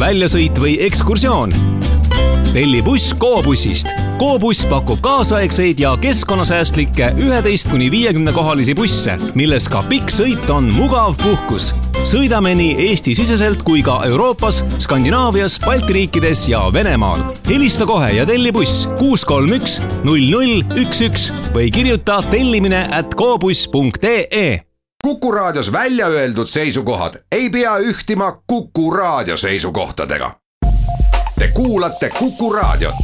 väljasõit või ekskursioon. telli buss Go-bussist. Go-buss pakub kaasaegseid ja keskkonnasäästlikke üheteist kuni viiekümne kohalisi busse, milles ka pikk sõit on mugav puhkus. sõidame nii Eesti-siseselt kui ka Euroopas, Skandinaavias, Balti riikides ja Venemaal. helista kohe ja telli buss kuus kolm üks null null üks üks või kirjuta tellimine at gobuss.ee Kuku Raadios välja öeldud seisukohad ei pea ühtima Kuku Raadio seisukohtadega. Te kuulate Kuku Raadiot.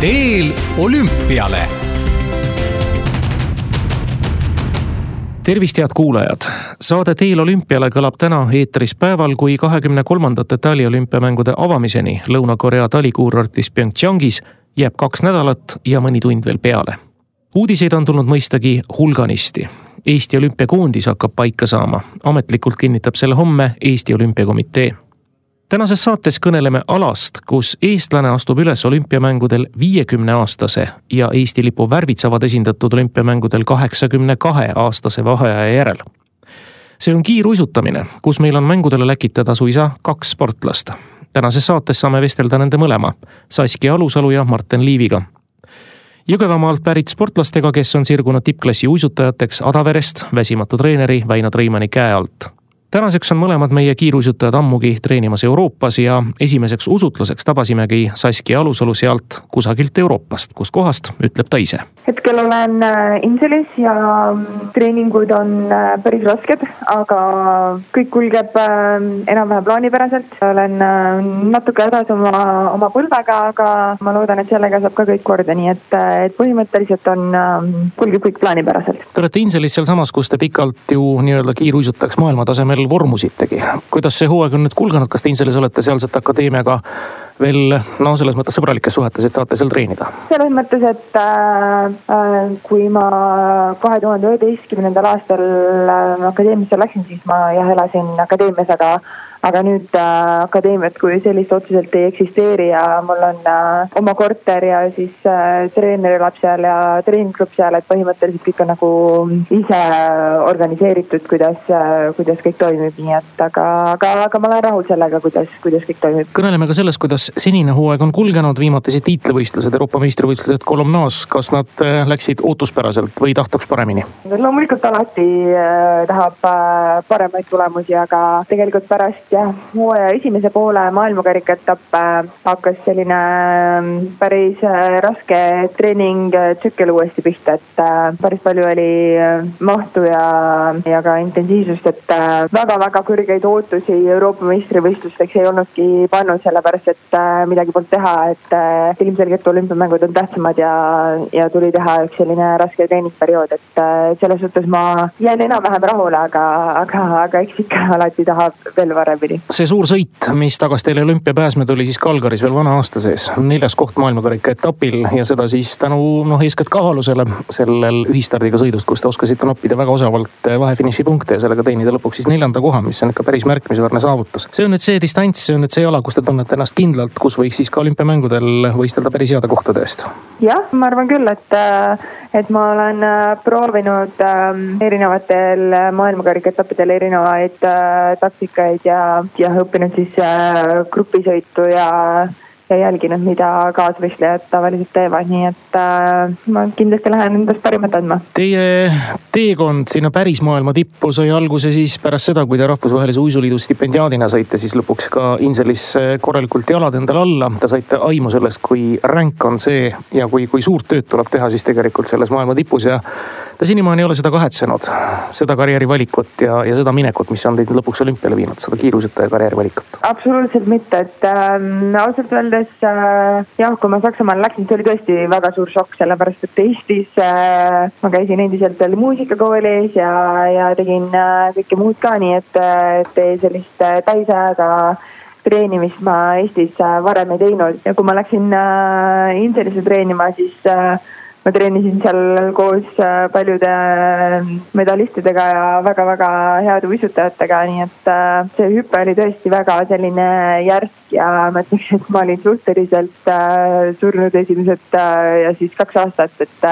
teel olümpiale tervist, head kuulajad! saade Teel olümpiale kõlab täna eetris päeval, kui kahekümne kolmandate taliolümpiamängude avamiseni Lõuna-Korea talikuurortis Pyeongchangis jääb kaks nädalat ja mõni tund veel peale. uudiseid on tulnud mõistagi hulganisti. Eesti olümpiakoondis hakkab paika saama, ametlikult kinnitab selle homme Eesti Olümpiakomitee tänases saates kõneleme alast, kus eestlane astub üles olümpiamängudel viiekümne aastase ja Eesti lipu värvid saavad esindatud olümpiamängudel kaheksakümne kahe aastase vaheaja järel. see on kiiruisutamine, kus meil on mängudele läkitada suisa kaks sportlast. tänases saates saame vestelda nende mõlema, Saskia Alusalu ja Marten Liiviga Jõgevamaalt pärit sportlastega, kes on sirgunud tippklassi uisutajateks Adaverest väsimatu treeneri Väino Treimani käe alt tänaseks on mõlemad meie kiiruisutajad ammugi treenimas Euroopas ja esimeseks usutluseks tabasimegi Saskia Alusalu sealt kusagilt Euroopast, kuskohast, ütleb ta ise. hetkel olen äh, Inselis ja mm, treeningud on äh, päris rasked, aga kõik kulgeb äh, enam-vähem plaanipäraselt. olen natuke hädas oma, oma põlvega, aga ma loodan, et sellega saab ka kõik korda, nii et, et põhimõtteliselt on, kulgeb kõik plaanipäraselt. Te olete Inselis sealsamas, kus te pikalt ju nii-öelda kiiruisutajaks maailma veel vormusitegi. kuidas see hooaeg on nüüd kulgenud, kas te Inselis olete sealset akadeemiaga veel no selles mõttes sõbralikes suhetes, et saate seal treenida? selles mõttes, et äh, äh kui ma kahe tuhande üheteistkümnendal aastal äh, akadeemiasse läksin, siis ma jah elasin akadeemias, aga aga nüüd äh, akadeemiat kui sellist otseselt ei eksisteeri ja mul on äh, oma korter ja siis äh, treener elab seal ja treeninggrupp seal, et põhimõtteliselt kõik on nagu ise organiseeritud, kuidas äh,, kuidas kõik toimib, nii et aga, aga, aga ma olen rahul sellega, kuidas, kuidas kõik toimib. kõneleme ka sellest, kuidas senine hooaeg on kulgenud, viimatised tiitlivõistlused, Euroopa meistrivõistlused Kolomnas, kas nad äh, läksid ootuspäraselt või tahtuks paremini? loomulikult alati äh, tahab äh, paremaid tulemusi, aga tegelikult pärast jah, hooaja esimese poole maailmakarikaetapp äh, hakkas selline ähm, päris äh, raske treeningtsükkel uuesti pihta, et äh, päris palju oli mahtu ja, ja ka intensiivsust, et väga-väga kõrgeid ootusi Euroopa meistrivõistlusteks ei olnudki pannud, sellepärast et midagi polnud teha, et ilmselgelt olümpiamängud on tähtsamad ja, ja tuli teha üks selline raske treeningperiood, et selles suhtes ma jään enam-vähem rahule, aga, aga, aga eks ikka alati tahab veel varem paremini. see suur sõit, mis tagas teile olümpiapääsme, tuli siis Kalgaris veel vana aasta sees. neljas koht maailmakarika etapil ja seda siis tänu noh, eeskätt kaalusele sellel ühistardiga sõidust, kus te oskasite noppida väga osavalt vahefiniši punkte ja sellega teenida lõpuks siis neljanda koha, mis on ikka päris märkimisväärne saavutus. see on nüüd see distants, see on nüüd see ala, kus te tunnete ennast kindlalt, kus võiks siis ka olümpiamängudel võistelda päris heade kohtade eest. jah, ma arvan küll, et, et ma olen äh, proovinud ähm, erinevatel maailmakarika etappidel erinevaid äh, taktikaid ja ja õppinud siis äh, grupisõitu ja, ja jälginud, mida kaasvõistlejad tavaliselt teevad, nii et äh, ma kindlasti lähen endast parimat andma. Teie teekond sinna päris maailma tippu sai alguse siis pärast seda, kui te Rahvusvahelise Uisuliidu stipendiaadina saite siis lõpuks ka Inselis korralikult jalad endale alla. Te saite aimu sellest, kui ränk on see ja kui, kui suurt tööd tuleb teha siis tegelikult selles maailma tipus ja ta senimaani ei ole seda kahetsenud, seda karjäärivalikut ja, ja seda minekut, mis on teid lõpuks olümpiale viinud, seda kiirusetaja karjäärivalikut? absoluutselt mitte, et ähm, ausalt öeldes äh, jah, kui ma Saksamaale läksin, see oli tõesti väga suur šokk, sellepärast et Eestis äh, ma käisin endiselt veel muusikakoolis ja, ja tegin äh, kõike muud ka, nii et, et sellist äh, täisajaga treenimist ma Eestis äh, varem ei teinud ja kui ma läksin äh, Inselisse treenima, siis äh, ma treenisin seal koos äh, paljude äh, medalistidega ja väga-väga heade uisutajatega, nii et äh, see hüpe oli tõesti väga selline järsk ja ma ütleks, et ma olin suhteliselt surnud esimesed ja siis kaks aastat, et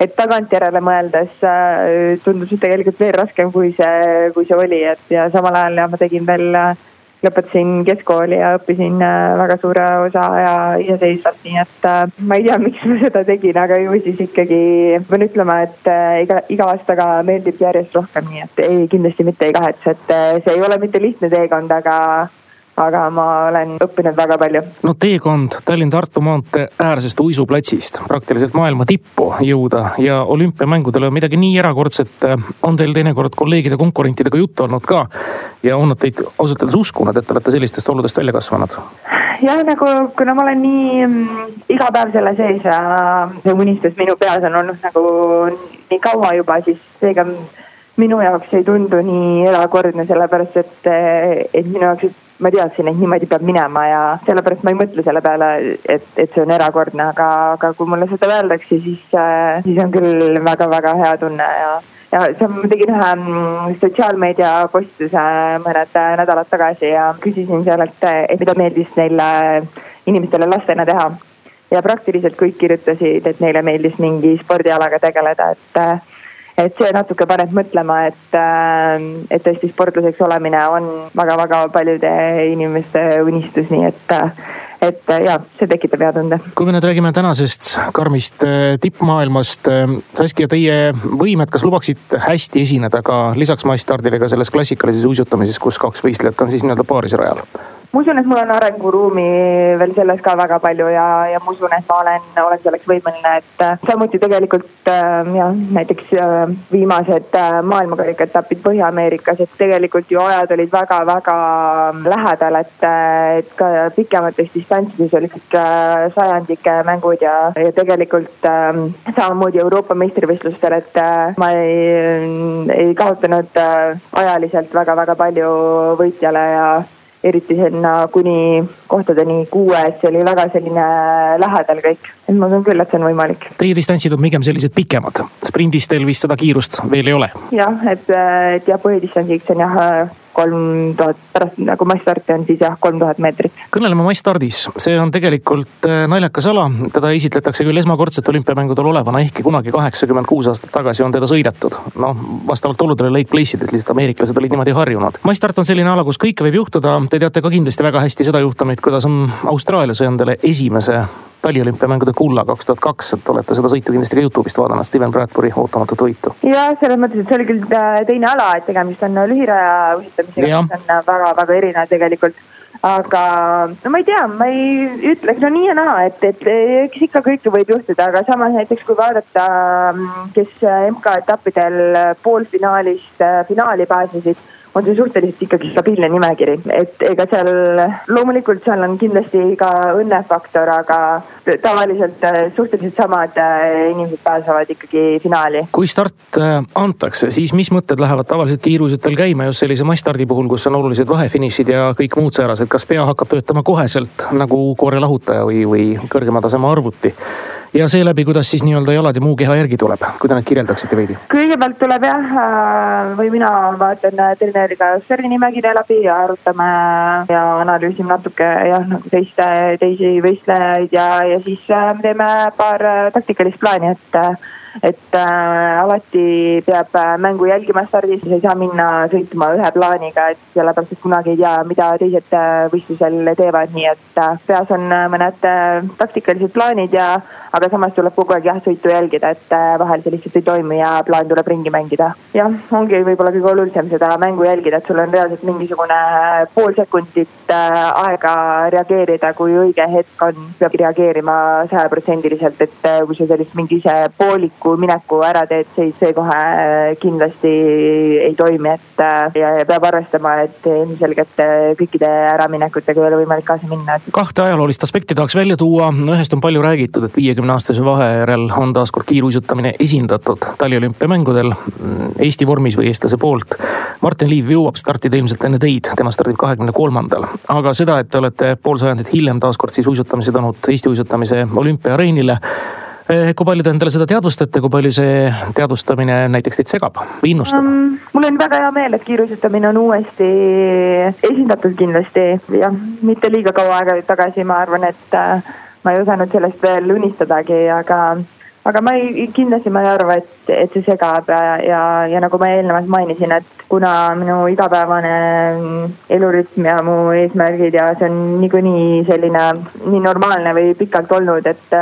et tagantjärele mõeldes tundus tegelikult veel raskem, kui see, kui see oli, et ja samal ajal ja ma tegin veel lõpetasin keskkooli ja õppisin äh, väga suure osa aja iseseisvalt, nii et äh, ma ei tea, miks ma seda tegin, aga ju siis ikkagi pean ütlema, et äh, iga, iga aastaga meeldib järjest rohkem, nii et ei, kindlasti mitte ei kahetse, et see ei ole mitte lihtne teekond, aga aga ma olen õppinud väga palju. no teekond Tallinn-Tartu maantee äärsest uisuplatsist praktiliselt maailma tippu jõuda ja olümpiamängudel on midagi nii erakordset. on teil teinekord kolleegide, konkurentidega juttu olnud ka ja on nad teid ausalt öeldes uskunud, et te olete sellistest oludest välja kasvanud? jah, nagu kuna ma olen nii mm, iga päev selle sees ja see unistus minu peas on olnud nagu nii kaua juba, siis seega minu jaoks ei tundu nii erakordne, sellepärast et, et minu jaoks, ma teadsin, et niimoodi peab minema ja sellepärast ma ei mõtle selle peale, et, et see on erakordne, aga, aga kui mulle seda öeldakse, siis, äh, siis on küll väga-väga hea tunne ja ja see, ma tegin ühe mm, sotsiaalmeedia postituse mõned äh, nädalad tagasi ja küsisin seal, et, et mida meeldis neile inimestele lastena teha. ja praktiliselt kõik kirjutasid, et neile meeldis mingi spordialaga tegeleda, et äh, et see natuke paneb mõtlema, et, äh, et tõesti sportlaseks olemine on väga-väga paljude inimeste unistus, nii et et ja see tekitab hea tunde. kui me nüüd räägime tänasest karmist äh, tippmaailmast, äh, Saskia, teie võimed, kas lubaksid hästi esineda ka lisaks massstardile ka selles klassikalises uisutamises, kus kaks võistlejat on siis nii-öelda paarisrajal? Ma usun, et mul on arenguruumi veel selles ka väga palju ja, ja ma usun, et ma olen, olen selleks võimeline, et äh, samuti tegelikult äh, jah, näiteks äh, viimased äh, maailmakarikaetapid Põhja-Ameerikas, et tegelikult ju ajad olid väga-väga lähedal, et, äh, et ka pikemates distantsides olid kõik äh, sajandike mängud ja, ja tegelikult äh, samamoodi Euroopa meistrivõistlustel, et äh, ma ei, ei kaotanud äh, ajaliselt väga-väga palju võitjale ja eriti sinna kuni kohtadeni kuues, see oli väga selline lähedal kõik. et ma usun küll, et see on võimalik. Teie distantsid on pigem sellised pikemad, sprindis teil vist seda kiirust veel ei ole? jah, et, et jah, põhidistantsiks on jah kolm tuhat, pärast nagu massstarti on siis jah, kolm tuhat meetrit. kõneleme massstardis, see on tegelikult äh, naljakas ala, teda esitletakse küll esmakordselt olümpiamängudel olevana, ehkki kunagi kaheksakümmend kuus aastat tagasi on teda sõidetud. noh, vastavalt oludele Lake Place'ides, lihtsalt ameeriklased olid niimoodi harjunud. massstart on selline ala, kus kõike võib juhtuda, te teate ka kindlasti väga hästi seda juhtumit, kuidas on Austraalia sai endale esimese taliolümpiamängude kulla kaks tuhat kaks, et olete seda sõitu kindlasti ka Youtube'ist vaadanud, Steven Bradbury ootamatut võitu. ja selles mõttes, et see oli küll äh, teine ala, et tegemist on lühiraja usutamisega, mis on väga-väga äh, erinev tegelikult. Aga no ma ei tea, ma ei ütleks, no nii ja naa, et, et eks ikka kõike võib juhtuda, aga samas näiteks kui vaadata, mm, kes MK-etappidel poolfinaalist äh, finaali pääsesid on see suhteliselt ikkagi stabiilne nimekiri, et ega seal loomulikult seal on kindlasti ka õnnefaktor, aga tavaliselt äh, suhteliselt samad äh, inimesed pääsevad ikkagi finaali. kui start äh, antakse, siis mis mõtted lähevad tavaliselt kiiruisatel käima just sellise massstardi puhul, kus on olulised vahefinišid ja kõik muud säärased, kas pea hakkab töötama koheselt nagu koorelahutaja või, või kõrgema taseme arvuti? Ja seeläbi, kuidas siis nii-öelda jalad ja muu keha järgi tuleb, kui te nüüd kirjeldaksite veidi? kõigepealt tuleb jah, äh, või mina vaatan äh, treeneriga stardinimekirja läbi ja arutame ja analüüsime natuke jah, nagu teiste, teisi võistlejaid ja, ja siis äh, teeme paar taktikalist plaani, et et äh, alati peab äh, mängu jälgima stardis, ei saa minna sõitma ühe plaaniga, et sellepärast, et kunagi ei tea, mida teised äh, võistlusel teevad, nii et äh, peas on äh, mõned äh, taktikalised plaanid ja aga samas tuleb kogu aeg jah, sõitu jälgida, et äh, vahel see lihtsalt ei toimi ja plaan tuleb ringi mängida. jah, ongi võib-olla kõige olulisem seda mängu jälgida, et sul on reaalselt mingisugune pool sekundit äh, aega reageerida, kui õige hetk on, peab reageerima sajaprotsendiliselt, et äh, kui sa sellist mingise poolik mineku, mineku ära teed, siis see kohe äh, kindlasti ei toimi, et äh, ja, peab arvestama, et ilmselgelt kõikide äraminekutega ei ole võimalik kaasa minna. kahte ajaloolist aspekti tahaks välja tuua, ühest on palju räägitud, et viiekümne aastase vahe järel on taas kord kiiruisutamine esindatud taliolümpiamängudel mm, Eesti vormis või eestlase poolt. Martin Liiv jõuab startida ilmselt enne teid, tema stardib kahekümne kolmandal, aga seda, et te olete pool sajandit hiljem taas kord siis uisutamise toonud Eesti uisutamise olümpiaareenile kui palju te endale seda teadvustate, kui palju see teadvustamine näiteks teid segab või innustab um,? mul on väga hea meel, et kiirusetamine on uuesti esindatud kindlasti, jah, mitte liiga kaua aega tagasi, ma arvan, et äh, ma ei osanud sellest veel unistadagi, aga aga ma ei, kindlasti ma ei arva, et, et see segab ja, ja, ja nagu ma eelnevalt mainisin, et kuna minu igapäevane elurütm ja mu eesmärgid ja see on niikuinii selline nii normaalne või pikalt olnud, et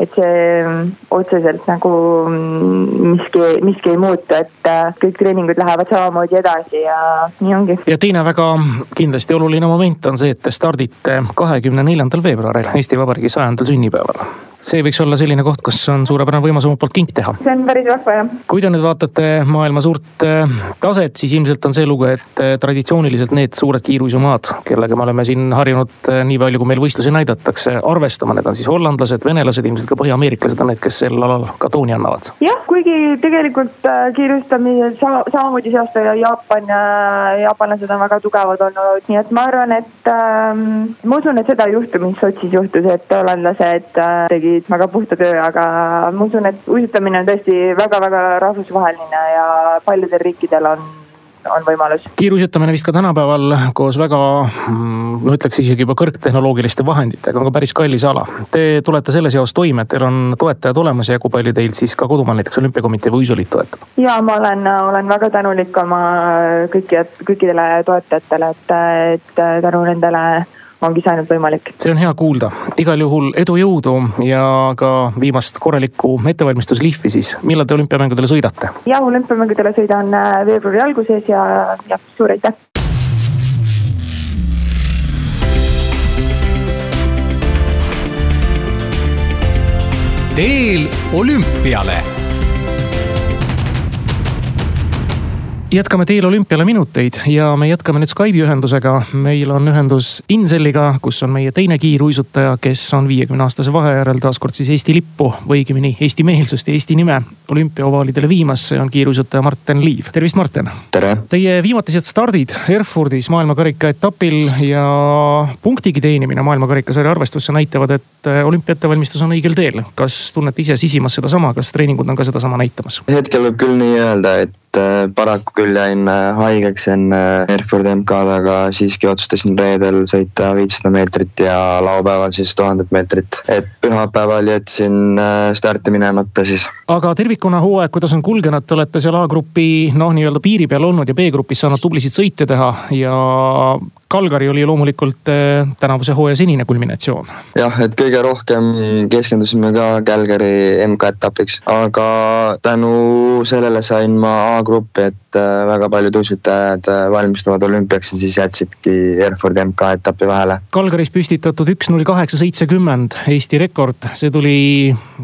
et see otseselt nagu miski, miski ei muutu, et kõik treeningud lähevad samamoodi edasi ja nii ongi. ja teine väga kindlasti oluline moment on see, et te stardite kahekümne neljandal veebruaril Eesti Vabariigi sajandal sünnipäeval see võiks olla selline koht, kus on suurepärane võimalus omalt poolt kink teha. see on päris vahva jah. kui te nüüd vaatate maailma suurt äh, taset, siis ilmselt on see lugu, et äh, traditsiooniliselt need suured kiiruisumaad, kellega me oleme siin harjunud äh, nii palju, kui meil võistlusi näidatakse, arvestama, need on siis hollandlased, venelased, ilmselt ka põhja-ameeriklased on need, kes sel alal ka tooni annavad. jah, kuigi tegelikult kiirustamisel sama, samamoodi see aasta Jaapan ja jaapanlased on väga tugevad olnud, nii et ma arvan, et ähm, ma usun, et seda ei juhtu, mis Sotšis juhtus, et hollandlased äh, tegid väga puhta töö, aga ma usun, et uisutamine on tõesti väga-väga rahvusvaheline ja paljudel riikidel on on võimalus. kiiruisutamine vist ka tänapäeval koos väga, mm, no ütleks isegi juba kõrgtehnoloogiliste vahenditega on ka päris kallis ala. Te tulete selles jaos toime, et teil on toetajad olemas ja kui palju teil siis ka kodumaal näiteks olümpiakomitee või uisuliit toetab? ja ma olen, olen väga tänulik oma kõiki, kõikidele toetajatele, et, et tänu nendele ongi see ainult võimalik. see on hea kuulda, igal juhul edu, jõudu ja ka viimast korralikku ettevalmistuslihvi siis, millal te olümpiamängudele sõidate? jah, olümpiamängudele sõidan äh, veebruari alguses ja, jah, suur aitäh. teel olümpiale jätkame teel olümpiale minuteid ja me jätkame nüüd Skype'i ühendusega. meil on ühendus Inselliga, kus on meie teine kiiruisutaja, kes on viiekümne aastase vahe järel taaskord siis Eesti lippu või õigemini Eesti meelsust ja Eesti nime olümpiaovaalidele viimas. see on kiiruisutaja Marten Liiv, tervist, Marten. tere. Teie viimatised stardid Erfurdis maailmakarika etapil ja punktigi teenimine maailmakarikasarja arvestusse näitavad, et olümpia ettevalmistus on õigel teel. kas tunnete ise sisimas sedasama, kas treeningud on ka sedasama näitamas? hetkel võib küll nii öelda, et Äh, paraku küll jäin äh, haigeks enne Erfurdi MK-d, aga siiski otsustasin reedel sõita viissada meetrit ja laupäeval siis tuhandet meetrit. et pühapäeval jätsin äh, starti minemata siis. aga tervikuna hooaeg, kuidas on kulgenud, te olete seal A-grupi noh, nii-öelda piiri peal olnud ja B-grupis saanud tublisid sõite teha ja Kalgari oli loomulikult tänavuse hooaja senine kulminatsioon. jah, et kõige rohkem keskendusime ka Calgary MK-etapiks, aga tänu sellele sain ma A-gruppi, et äh, väga paljud uisutajad äh, valmistuvad olümpiaks ja siis jätsidki Erfurdi MK-etapi vahele. Kalgaris püstitatud üks null kaheksa seitsekümmend Eesti rekord, see tuli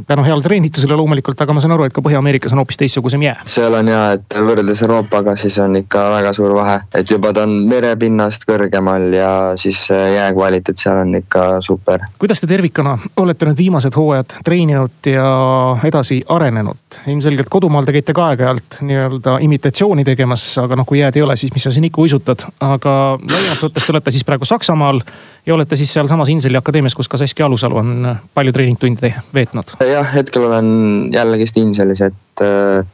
tänu heale treenitusele loomulikult, aga ma saan aru, et ka Põhja-Ameerikas on hoopis teistsugusem jää. seal on ja, et võrreldes Euroopaga, siis on ikka väga suur vahe, et juba ta on merepinnast kõrgemal ja siis jää kvaliteet seal on ikka super. kuidas te tervikuna olete nüüd viimased hooajad treeninud ja edasi arenenud? ilmselgelt kodumaal te käite ka aeg-ajalt nii-öelda imitatsiooni tegemas, aga noh, kui jääd ei ole, siis mis sa siin ikka uisutad. aga laiemalt võttes te olete siis praegu Saksamaal ja olete siis sealsamas Inseli akadeemias, kus ka Saskia Alusalu on palju treeningtunde veetnud. jah, hetkel olen jällegist Inselis, et äh,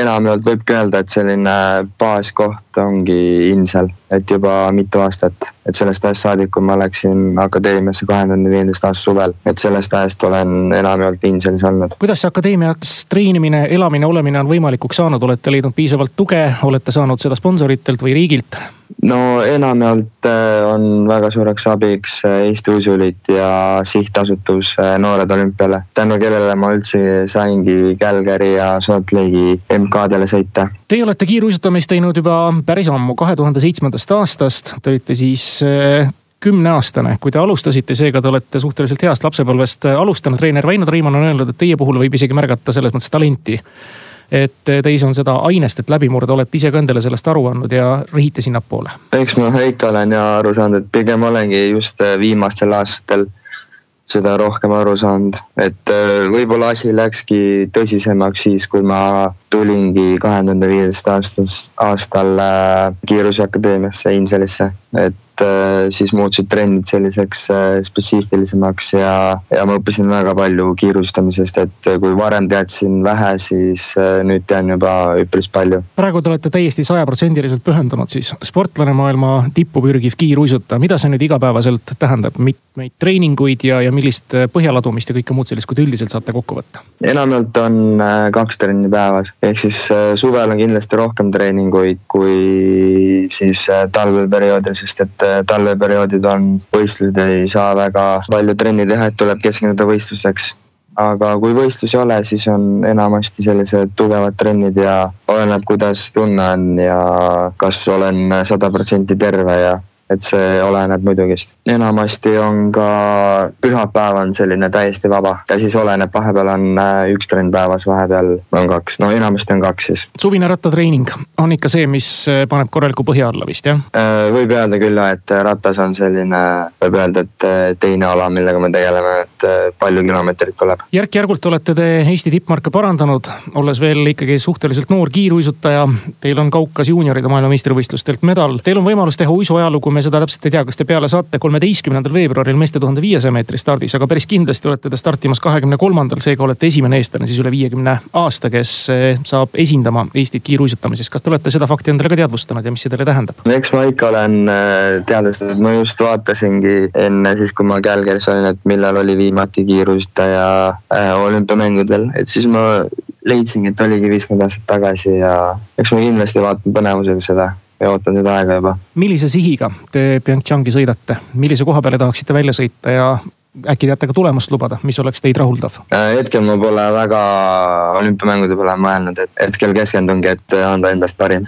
enamjaolt võibki öelda, et selline baaskoht ongi Insel, et juba mitu aastat. et sellest ajast saadik, kui ma läksin akadeemiasse kahe tuhande viieteist aasta suvel, et sellest ajast olen enamjaolt Inselis olnud. kuidas see akadeemias treenimine, elamine, olemine on võimalikuks saanud, olete leidnud piisavalt tuge, olete saanud seda sponsoritelt või riigilt? No enamjaolt äh, on väga suureks abiks äh, Eesti Usuliit ja sihtasutus äh, Noored Olümpiale, tänu kellele ma üldse saingi Calgary ja Salt Lake'i MK-dele sõita. Teie olete kiiruisutamist teinud juba päris ammu, kahe tuhande seitsmendast aastast, te olite siis kümneaastane, kui te alustasite, seega te olete suhteliselt heast lapsepõlvest alustanud. treener Väino Treimann on öelnud, et teie puhul võib isegi märgata selles mõttes talenti et teis on seda ainest, et läbi murda, olete ise ka endale sellest aru andnud ja rihite sinnapoole? eks ma ikka olen ja aru saanud, et pigem olengi just äh, viimastel aastatel seda rohkem aru saanud, et äh, võib-olla asi läkski tõsisemaks siis, kui ma tulingi kahe tuhande viieteist aastas, aastal Kiiruseakadeemiasse Inselisse. et äh, siis muutusid trennid selliseks äh, spetsiifilisemaks ja, ja ma õppisin väga palju kiirustamisest, et kui varem teadsin vähe, siis nüüd tean juba üpris palju. praegu te olete täiesti sajaprotsendiliselt pühendunud siis sportlane maailma tippu pürgiv kiiruisutaja, mida see nüüd igapäevaselt tähendab, mitmeid treeninguid ja, ja millist põhjaladumist ja kõike muud sellist, kui te üldiselt saate kokku võtta? enamjaolt on kaks trenni päevas, ehk siis suvel on kindlasti rohkem treeninguid kui siis talveperioodil, sest et et äh, talveperioodid on, võistlused ei saa väga palju trenni teha, et tuleb keskenduda võistluseks. Aga kui võistlusi ei ole, siis on enamasti sellised tugevad trennid ja oleneb, kuidas tunne on ja kas olen sada protsenti terve ja et see oleneb muidugist. enamasti on ka pühapäev on selline täiesti vaba ja siis oleneb, vahepeal on äh, üks trenn päevas, vahepeal on kaks, no enamasti on kaks siis. suvine rattatreening on ikka see, mis äh, paneb korraliku põhja alla vist jah? Äh, võib öelda küll jah, et ratas on selline, võib öelda, et teine ala, millega me tegeleme, et palju kilomeetreid tuleb. järk-järgult olete te Eesti tippmarke parandanud, olles veel ikkagi suhteliselt noor kiiruisutaja. Teil on Kaukas juunioride maailmameistrivõistlustelt medal, teil on võimalus teha uisuajalugu me seda täpselt ei tea, kas te peale saate kolmeteistkümnendal veebruaril meeste tuhande viiesaja meetri stardis, aga päris kindlasti olete te startimas kahekümne kolmandal, seega olete esimene eestlane siis üle viiekümne aasta, kes eh, saab esindama Eestit kiiruisutamises. kas te olete seda fakti endale ka teadvustanud ja mis see teile tähendab? eks ma ikka olen eh, teadvustanud, ma just vaatasingi enne siis, kui ma Kälgeris olin, et millal oli viimati kiiruisutaja äh, olümpiamängudel, et siis ma leidsingi, et oligi viiskümmend aastat tagasi ja eks ma kindlasti vaatan põnevusega seda ja ootan seda aega juba. millise sihiga te PyeongChangi sõidate, millise koha peale tahaksite välja sõita ja äkki teate ka tulemust lubada, mis oleks teid rahuldav? Äh, hetkel ma pole väga olümpiamängude peale mõelnud, et hetkel keskendungi, et anda endast parim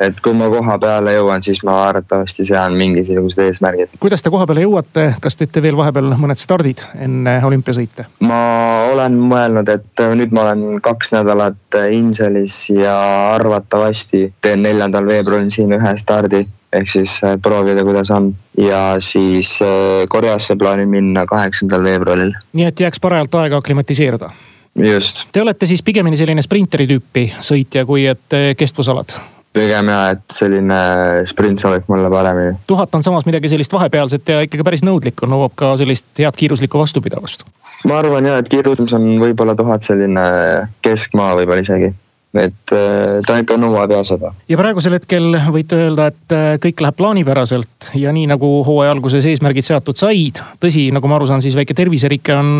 et kui ma koha peale jõuan, siis ma arvatavasti sean mingisugused eesmärgid. kuidas te koha peale jõuate, kas teete veel vahepeal mõned stardid enne olümpiasõite? ma olen mõelnud, et nüüd ma olen kaks nädalat Inselis ja arvatavasti teen neljandal veebruaril siin ühe stardi ehk siis äh, proovida, kuidas on. ja siis äh, Koreasse plaanin minna kaheksandal veebruaril. nii et jääks parajalt aega aklimatiseeruda? just. Te olete siis pigemini selline sprinteri tüüpi sõitja, kui et äh, kestvusalad? Pigem ja, et selline sprint sobib mulle paremini. tuhat on samas midagi sellist vahepealset ja ikkagi päris nõudlikku, nõuab ka sellist head kiiruslikku vastupidavust. ma arvan ja, et kiirus on võib-olla tuhat selline keskmaa võib-olla isegi et äh, ta ikka nõuab ja seda. ja praegusel hetkel võite öelda, et äh, kõik läheb plaanipäraselt ja nii nagu hooaja alguses eesmärgid seatud said. tõsi, nagu ma aru saan, siis väike terviserike on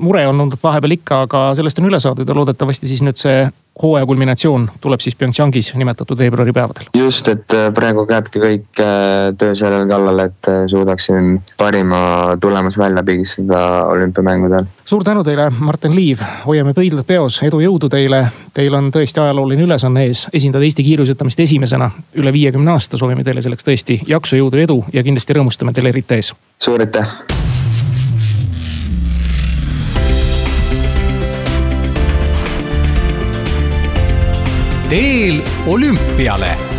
mure olnud vahepeal ikka, aga sellest on üle saadud ja loodetavasti siis nüüd see hooaja kulminatsioon tuleb siis PyeongChangis nimetatud veebruaripäevadel. just, et äh, praegu käibki kõik äh, töö sellel kallal, et äh, suudaksin parima tulemuse välja pigistada olümpiamängudel. suur tänu teile, Martin Liiv, hoiame pöidlad peos, edu, jõudu teile. Teil on tõesti ajalooline ülesanne ees, esindada Eesti kiiruisutamist esimesena üle viiekümne aasta, soovime teile selleks tõesti jaksu, jõudu, edu ja kindlasti rõõmustame teile eriti ees. suur aitäh teel olümpiale